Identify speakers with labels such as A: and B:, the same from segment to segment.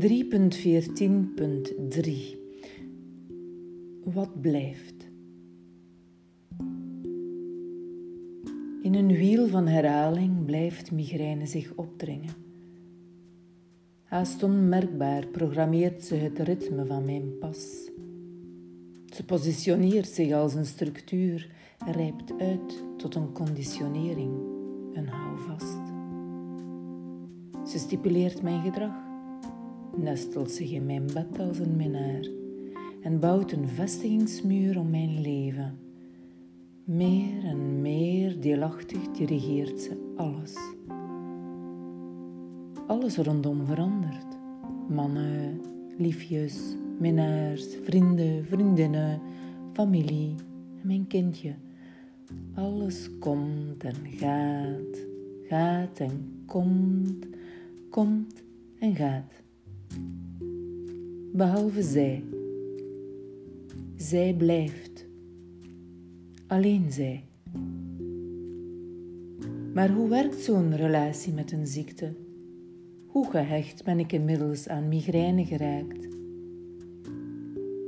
A: 3.14.3 Wat blijft? In een wiel van herhaling blijft migraine zich opdringen. Haast onmerkbaar programmeert ze het ritme van mijn pas. Ze positioneert zich als een structuur, rijpt uit tot een conditionering, een houvast. Ze stipuleert mijn gedrag, nestelt zich in mijn bed als een minnaar en bouwt een vestigingsmuur om mijn leven. Meer en meer deelachtig dirigeert ze alles. Alles rondom verandert. Mannen, liefjes, minnaars, vrienden, vriendinnen, familie en mijn kindje. Alles komt en gaat, gaat en komt, komt en gaat. Behalve zij. Zij blijft. Alleen zij. Maar hoe werkt zo'n relatie met een ziekte? Hoe gehecht ben ik inmiddels aan migraine geraakt?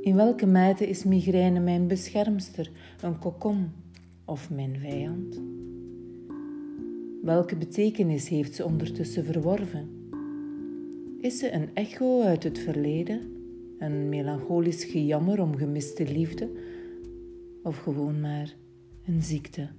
A: In welke mate is migraine mijn beschermster, een kokon of mijn vijand? Welke betekenis heeft ze ondertussen verworven? Is ze een echo uit het verleden, een melancholisch gejammer om gemiste liefde, of gewoon maar een ziekte?